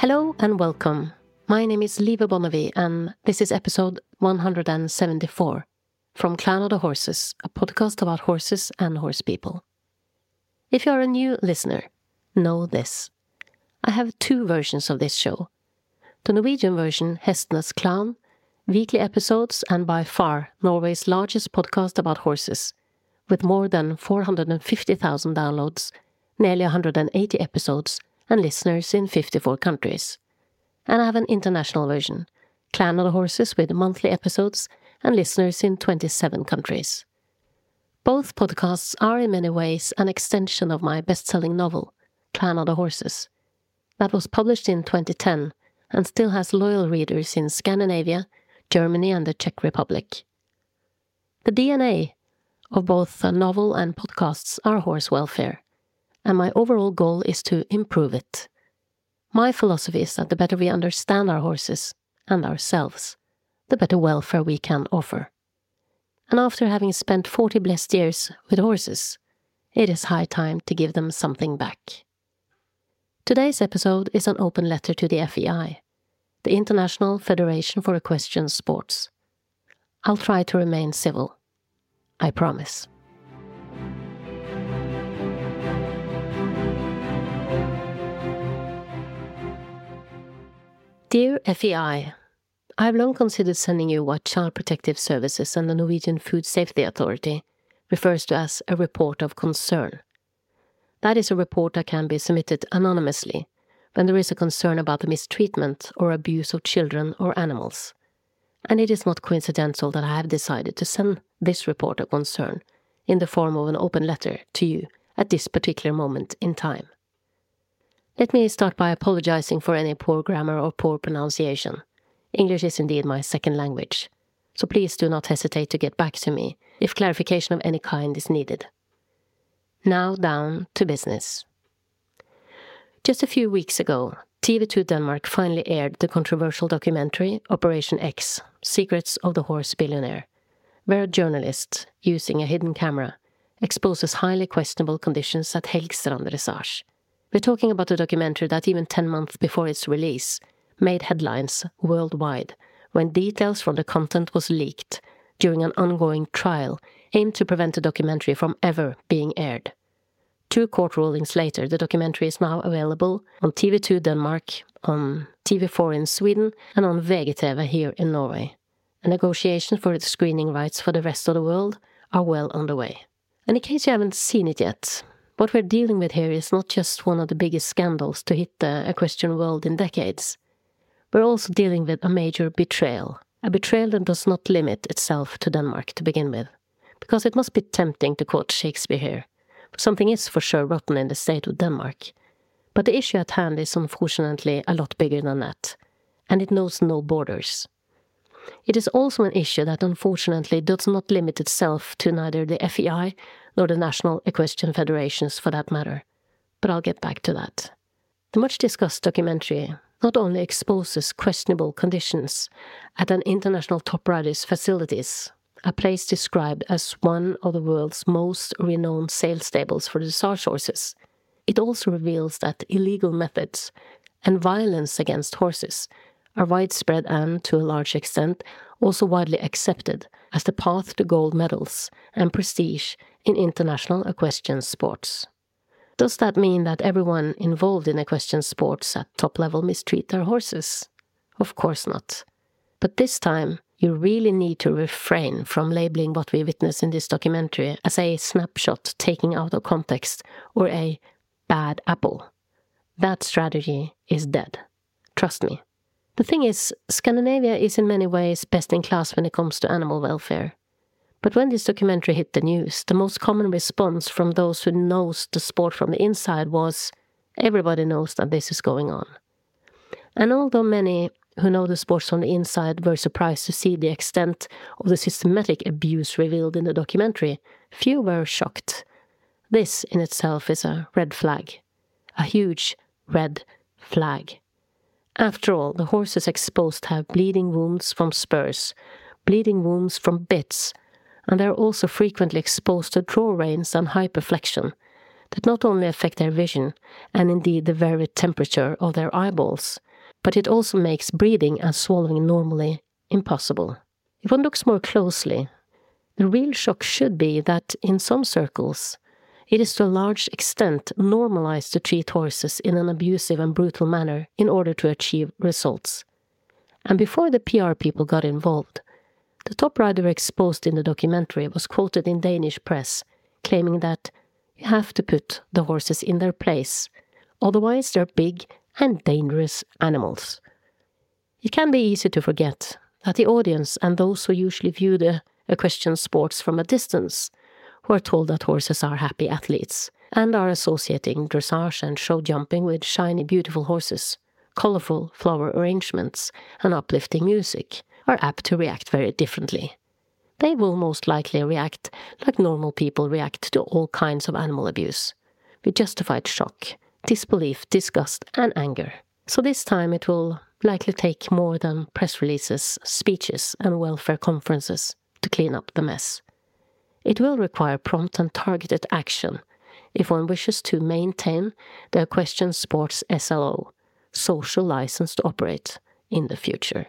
Hello and welcome. My name is Liva Bonnevie, and this is episode 174 from Clan of the Horses, a podcast about horses and horse people. If you are a new listener, know this. I have two versions of this show. The Norwegian version, Hestenes Clan, weekly episodes, and by far Norway's largest podcast about horses, with more than 450,000 downloads, nearly 180 episodes, and listeners in 54 countries. And I have an international version, Clan of the Horses, with monthly episodes and listeners in 27 countries. Both podcasts are in many ways an extension of my best selling novel, Clan of the Horses, that was published in 2010 and still has loyal readers in Scandinavia, Germany, and the Czech Republic. The DNA of both the novel and podcasts are horse welfare, and my overall goal is to improve it. My philosophy is that the better we understand our horses and ourselves, the better welfare we can offer. And after having spent 40 blessed years with horses, it is high time to give them something back. Today's episode is an open letter to the FEI, the International Federation for Equestrian Sports. I'll try to remain civil. I promise. Dear FEI, I have long considered sending you what Child Protective Services and the Norwegian Food Safety Authority refers to as a report of concern. That is a report that can be submitted anonymously when there is a concern about the mistreatment or abuse of children or animals. And it is not coincidental that I have decided to send this report of concern in the form of an open letter to you at this particular moment in time. Let me start by apologizing for any poor grammar or poor pronunciation. English is indeed my second language, so please do not hesitate to get back to me if clarification of any kind is needed. Now down to business. Just a few weeks ago, TV2 Denmark finally aired the controversial documentary Operation X Secrets of the Horse Billionaire, where a journalist, using a hidden camera, exposes highly questionable conditions at Helgstrand Dressage we're talking about a documentary that even 10 months before its release made headlines worldwide when details from the content was leaked during an ongoing trial aimed to prevent the documentary from ever being aired. Two court rulings later, the documentary is now available on TV2 Denmark, on TV4 in Sweden, and on VGTV here in Norway. And negotiations for its screening rights for the rest of the world are well underway. And in case you haven't seen it yet, what we're dealing with here is not just one of the biggest scandals to hit the equestrian world in decades. We're also dealing with a major betrayal, a betrayal that does not limit itself to Denmark to begin with. Because it must be tempting to quote Shakespeare here. Something is for sure rotten in the state of Denmark. But the issue at hand is unfortunately a lot bigger than that, and it knows no borders. It is also an issue that unfortunately does not limit itself to neither the FEI nor the national equestrian federations for that matter. But I'll get back to that. The much discussed documentary not only exposes questionable conditions at an international top riders facilities, a place described as one of the world's most renowned sales stables for dressage horses, it also reveals that illegal methods and violence against horses are widespread and, to a large extent, also widely accepted as the path to gold medals and prestige in international equestrian sports. Does that mean that everyone involved in equestrian sports at top level mistreat their horses? Of course not. But this time, you really need to refrain from labeling what we witness in this documentary as a snapshot taken out of context or a bad apple. That strategy is dead. Trust me. The thing is, Scandinavia is in many ways best in class when it comes to animal welfare. But when this documentary hit the news, the most common response from those who knows the sport from the inside was, everybody knows that this is going on. And although many who know the sport from the inside were surprised to see the extent of the systematic abuse revealed in the documentary, few were shocked. This in itself is a red flag. A huge red flag. After all, the horses exposed have bleeding wounds from spurs, bleeding wounds from bits, and they are also frequently exposed to draw reins and hyperflexion that not only affect their vision and indeed the very temperature of their eyeballs, but it also makes breathing and swallowing normally impossible. If one looks more closely, the real shock should be that in some circles, it is to a large extent normalized to treat horses in an abusive and brutal manner in order to achieve results. And before the PR people got involved, the top rider exposed in the documentary was quoted in Danish press claiming that you have to put the horses in their place, otherwise they're big and dangerous animals. It can be easy to forget that the audience and those who usually view the equestrian sports from a distance who are told that horses are happy athletes and are associating dressage and show jumping with shiny, beautiful horses, colorful flower arrangements, and uplifting music, are apt to react very differently. They will most likely react like normal people react to all kinds of animal abuse, with justified shock, disbelief, disgust, and anger. So this time it will likely take more than press releases, speeches, and welfare conferences to clean up the mess. It will require prompt and targeted action if one wishes to maintain the equestrian sports SLO, social license to operate, in the future.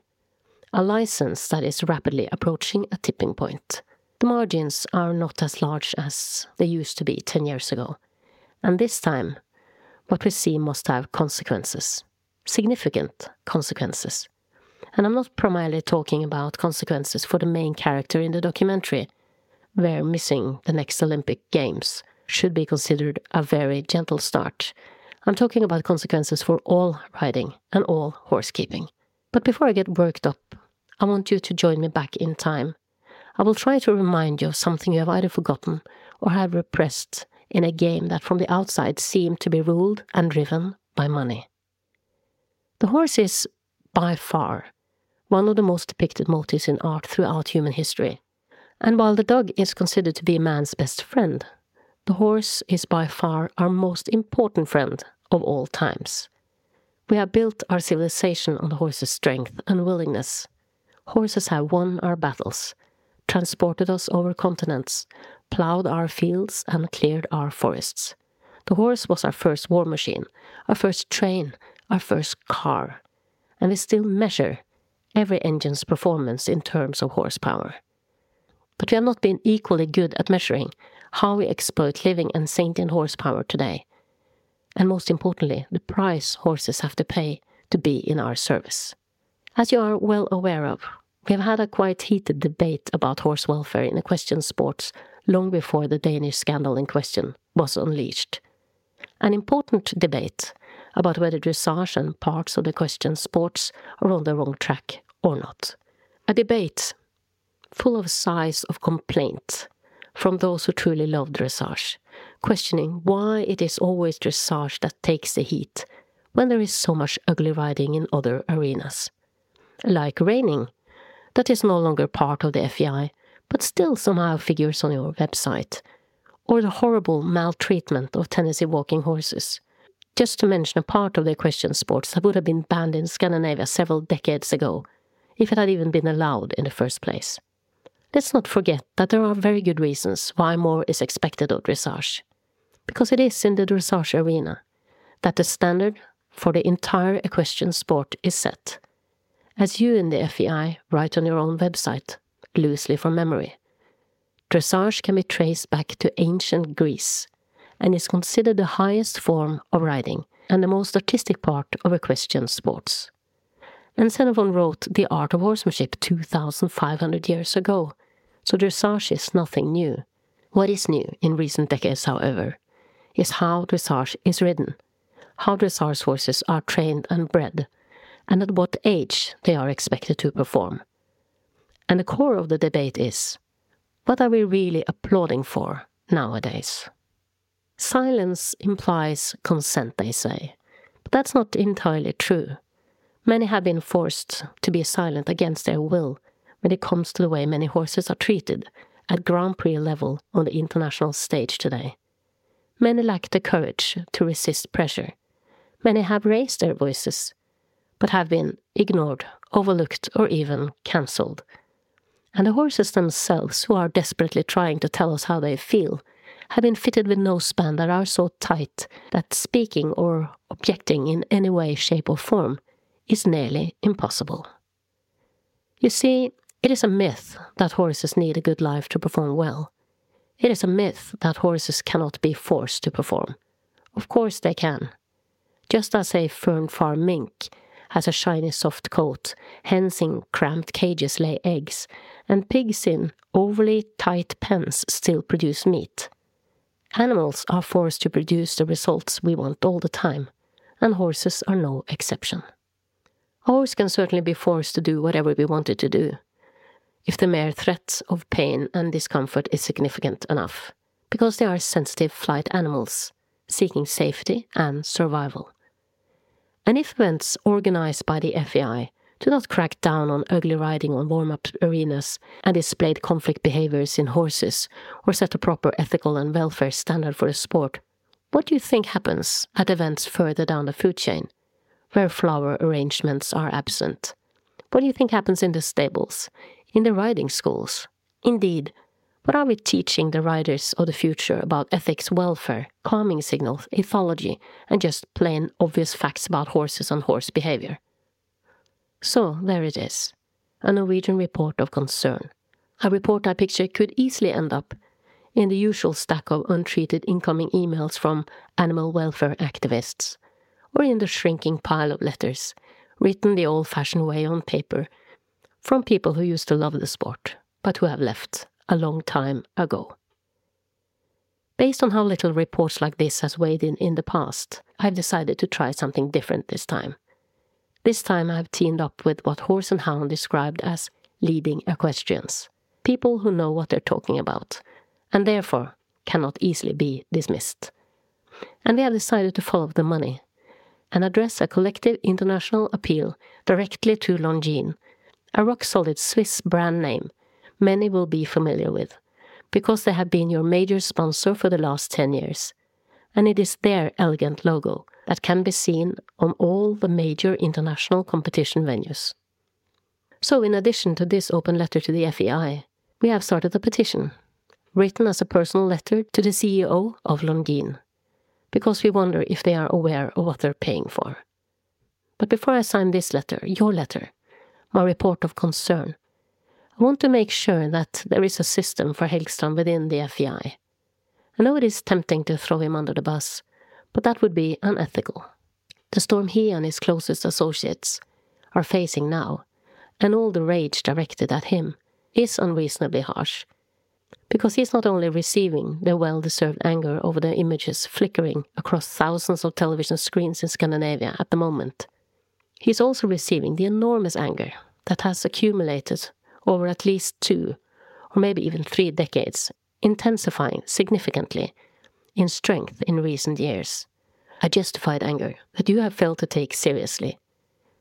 A license that is rapidly approaching a tipping point. The margins are not as large as they used to be 10 years ago, and this time, what we see must have consequences significant consequences. And I'm not primarily talking about consequences for the main character in the documentary, where missing the next Olympic Games should be considered a very gentle start. I'm talking about consequences for all riding and all horsekeeping. But before I get worked up, I want you to join me back in time. I will try to remind you of something you have either forgotten or have repressed in a game that from the outside seemed to be ruled and driven by money. The horse is, by far, one of the most depicted motifs in art throughout human history. And while the dog is considered to be man's best friend, the horse is by far our most important friend of all times. We have built our civilization on the horse's strength and willingness. Horses have won our battles, transported us over continents, ploughed our fields, and cleared our forests. The horse was our first war machine, our first train, our first car, and we still measure every engine's performance in terms of horsepower. But we have not been equally good at measuring how we exploit living and sentient horsepower today, and most importantly, the price horses have to pay to be in our service. As you are well aware of, we have had a quite heated debate about horse welfare in the equestrian sports long before the Danish scandal in question was unleashed. An important debate about whether dressage and parts of the equestrian sports are on the wrong track or not. A debate full of sighs of complaint from those who truly love dressage, questioning why it is always dressage that takes the heat when there is so much ugly riding in other arenas. Like reining, that is no longer part of the FEI, but still somehow figures on your website, or the horrible maltreatment of Tennessee walking horses, just to mention a part of the equestrian sports that would have been banned in Scandinavia several decades ago, if it had even been allowed in the first place. Let's not forget that there are very good reasons why more is expected of dressage. Because it is in the dressage arena that the standard for the entire equestrian sport is set. As you in the FEI write on your own website, loosely from memory, dressage can be traced back to ancient Greece and is considered the highest form of riding and the most artistic part of equestrian sports. And Xenophon wrote The Art of Horsemanship 2,500 years ago, so dressage is nothing new. What is new in recent decades, however, is how dressage is ridden, how dressage horses are trained and bred, and at what age they are expected to perform. And the core of the debate is what are we really applauding for nowadays? Silence implies consent, they say. But that's not entirely true. Many have been forced to be silent against their will when it comes to the way many horses are treated at Grand Prix level on the international stage today. Many lack the courage to resist pressure. Many have raised their voices, but have been ignored, overlooked, or even cancelled. And the horses themselves, who are desperately trying to tell us how they feel, have been fitted with noseband that are so tight that speaking or objecting in any way, shape, or form is nearly impossible. You see, it is a myth that horses need a good life to perform well. It is a myth that horses cannot be forced to perform. Of course they can. Just as a fern farm mink has a shiny soft coat, hens in cramped cages lay eggs, and pigs in overly tight pens still produce meat. Animals are forced to produce the results we want all the time, and horses are no exception. A horse can certainly be forced to do whatever we want it to do, if the mere threat of pain and discomfort is significant enough, because they are sensitive flight animals, seeking safety and survival. And if events organized by the FEI do not crack down on ugly riding on warm up arenas and displayed conflict behaviors in horses, or set a proper ethical and welfare standard for the sport, what do you think happens at events further down the food chain, where flower arrangements are absent? What do you think happens in the stables, in the riding schools? Indeed, what are we teaching the riders of the future about ethics, welfare, calming signals, ethology, and just plain obvious facts about horses and horse behavior? So there it is a Norwegian report of concern. A report I picture could easily end up in the usual stack of untreated incoming emails from animal welfare activists, or in the shrinking pile of letters written the old fashioned way on paper from people who used to love the sport, but who have left a long time ago. Based on how little reports like this has weighed in in the past, I've decided to try something different this time. This time I've teamed up with what Horse and Hound described as leading equestrians, people who know what they're talking about, and therefore cannot easily be dismissed. And we have decided to follow the money and address a collective international appeal directly to Longines, a rock solid Swiss brand name many will be familiar with, because they have been your major sponsor for the last 10 years, and it is their elegant logo that can be seen on all the major international competition venues. So, in addition to this open letter to the FEI, we have started a petition, written as a personal letter to the CEO of Longines, because we wonder if they are aware of what they're paying for. But before I sign this letter, your letter, my report of concern, I want to make sure that there is a system for Helgstrand within the FEI. I know it is tempting to throw him under the bus, but that would be unethical. The storm he and his closest associates are facing now, and all the rage directed at him, is unreasonably harsh, because he is not only receiving the well deserved anger over the images flickering across thousands of television screens in Scandinavia at the moment, he is also receiving the enormous anger that has accumulated over at least two, or maybe even three decades, intensifying significantly in strength in recent years. A justified anger that you have failed to take seriously.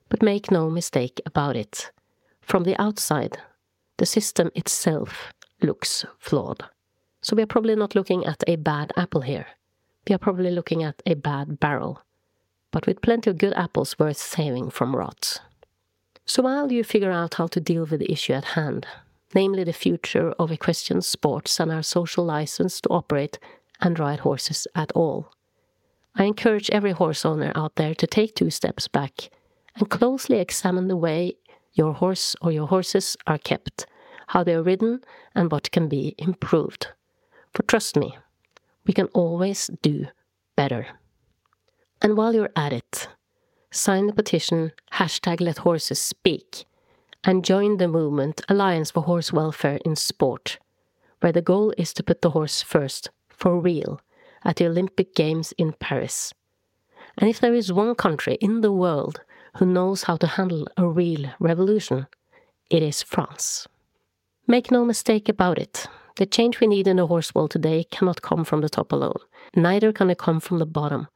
But make no mistake about it. From the outside, the system itself looks flawed. So we are probably not looking at a bad apple here. We are probably looking at a bad barrel, but with plenty of good apples worth saving from rot. So while you figure out how to deal with the issue at hand, namely the future of equestrian sports and our social license to operate and ride horses at all. I encourage every horse owner out there to take two steps back and closely examine the way your horse or your horses are kept, how they are ridden, and what can be improved. For trust me, we can always do better. And while you're at it, sign the petition hashtag let horses speak and join the movement Alliance for Horse Welfare in Sport, where the goal is to put the horse first for real at the Olympic Games in Paris. And if there is one country in the world who knows how to handle a real revolution, it is France. Make no mistake about it. The change we need in the horse world today cannot come from the top alone. Neither can it come from the bottom.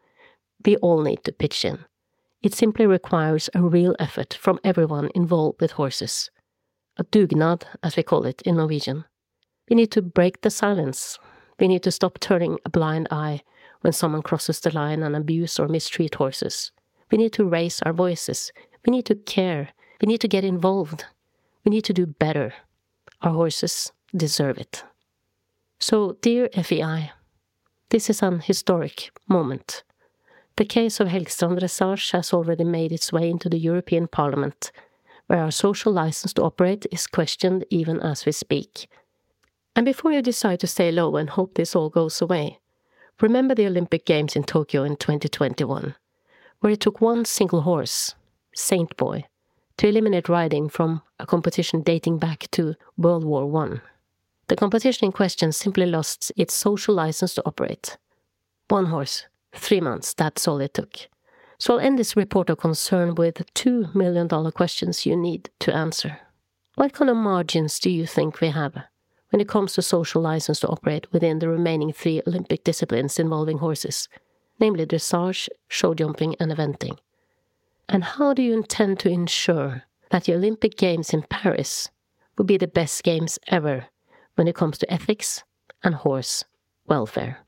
We all need to pitch in. It simply requires a real effort from everyone involved with horses. A dugnad, as we call it in Norwegian. We need to break the silence, we need to stop turning a blind eye when someone crosses the line and abuse or mistreat horses. We need to raise our voices. We need to care. We need to get involved. We need to do better. Our horses deserve it. So, dear FEI, this is an historic moment. The case of Helgstrand Dressage has already made its way into the European Parliament, where our social license to operate is questioned even as we speak. And before you decide to stay low and hope this all goes away, remember the Olympic Games in Tokyo in 2021, where it took one single horse, Saint Boy, to eliminate riding from a competition dating back to World War One. The competition in question simply lost its social license to operate. One horse, three months, that's all it took. So I'll end this report of concern with two million dollar questions you need to answer. What kind of margins do you think we have when it comes to social license to operate within the remaining three Olympic disciplines involving horses, namely dressage, show jumping, and eventing? And how do you intend to ensure that the Olympic Games in Paris will be the best games ever when it comes to ethics and horse welfare?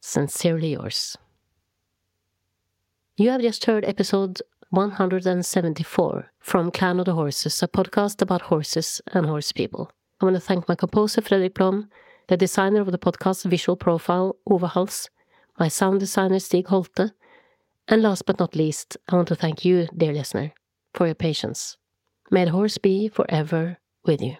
Sincerely yours. You have just heard episode 174 from Clan of the Horses, a podcast about horses and horse people. I want to thank my composer Fredrik Blom, the designer of the podcast visual profile Ove Hals, my sound designer Stig Holte, and last but not least, I want to thank you, dear listener, for your patience. May the horse be forever with you.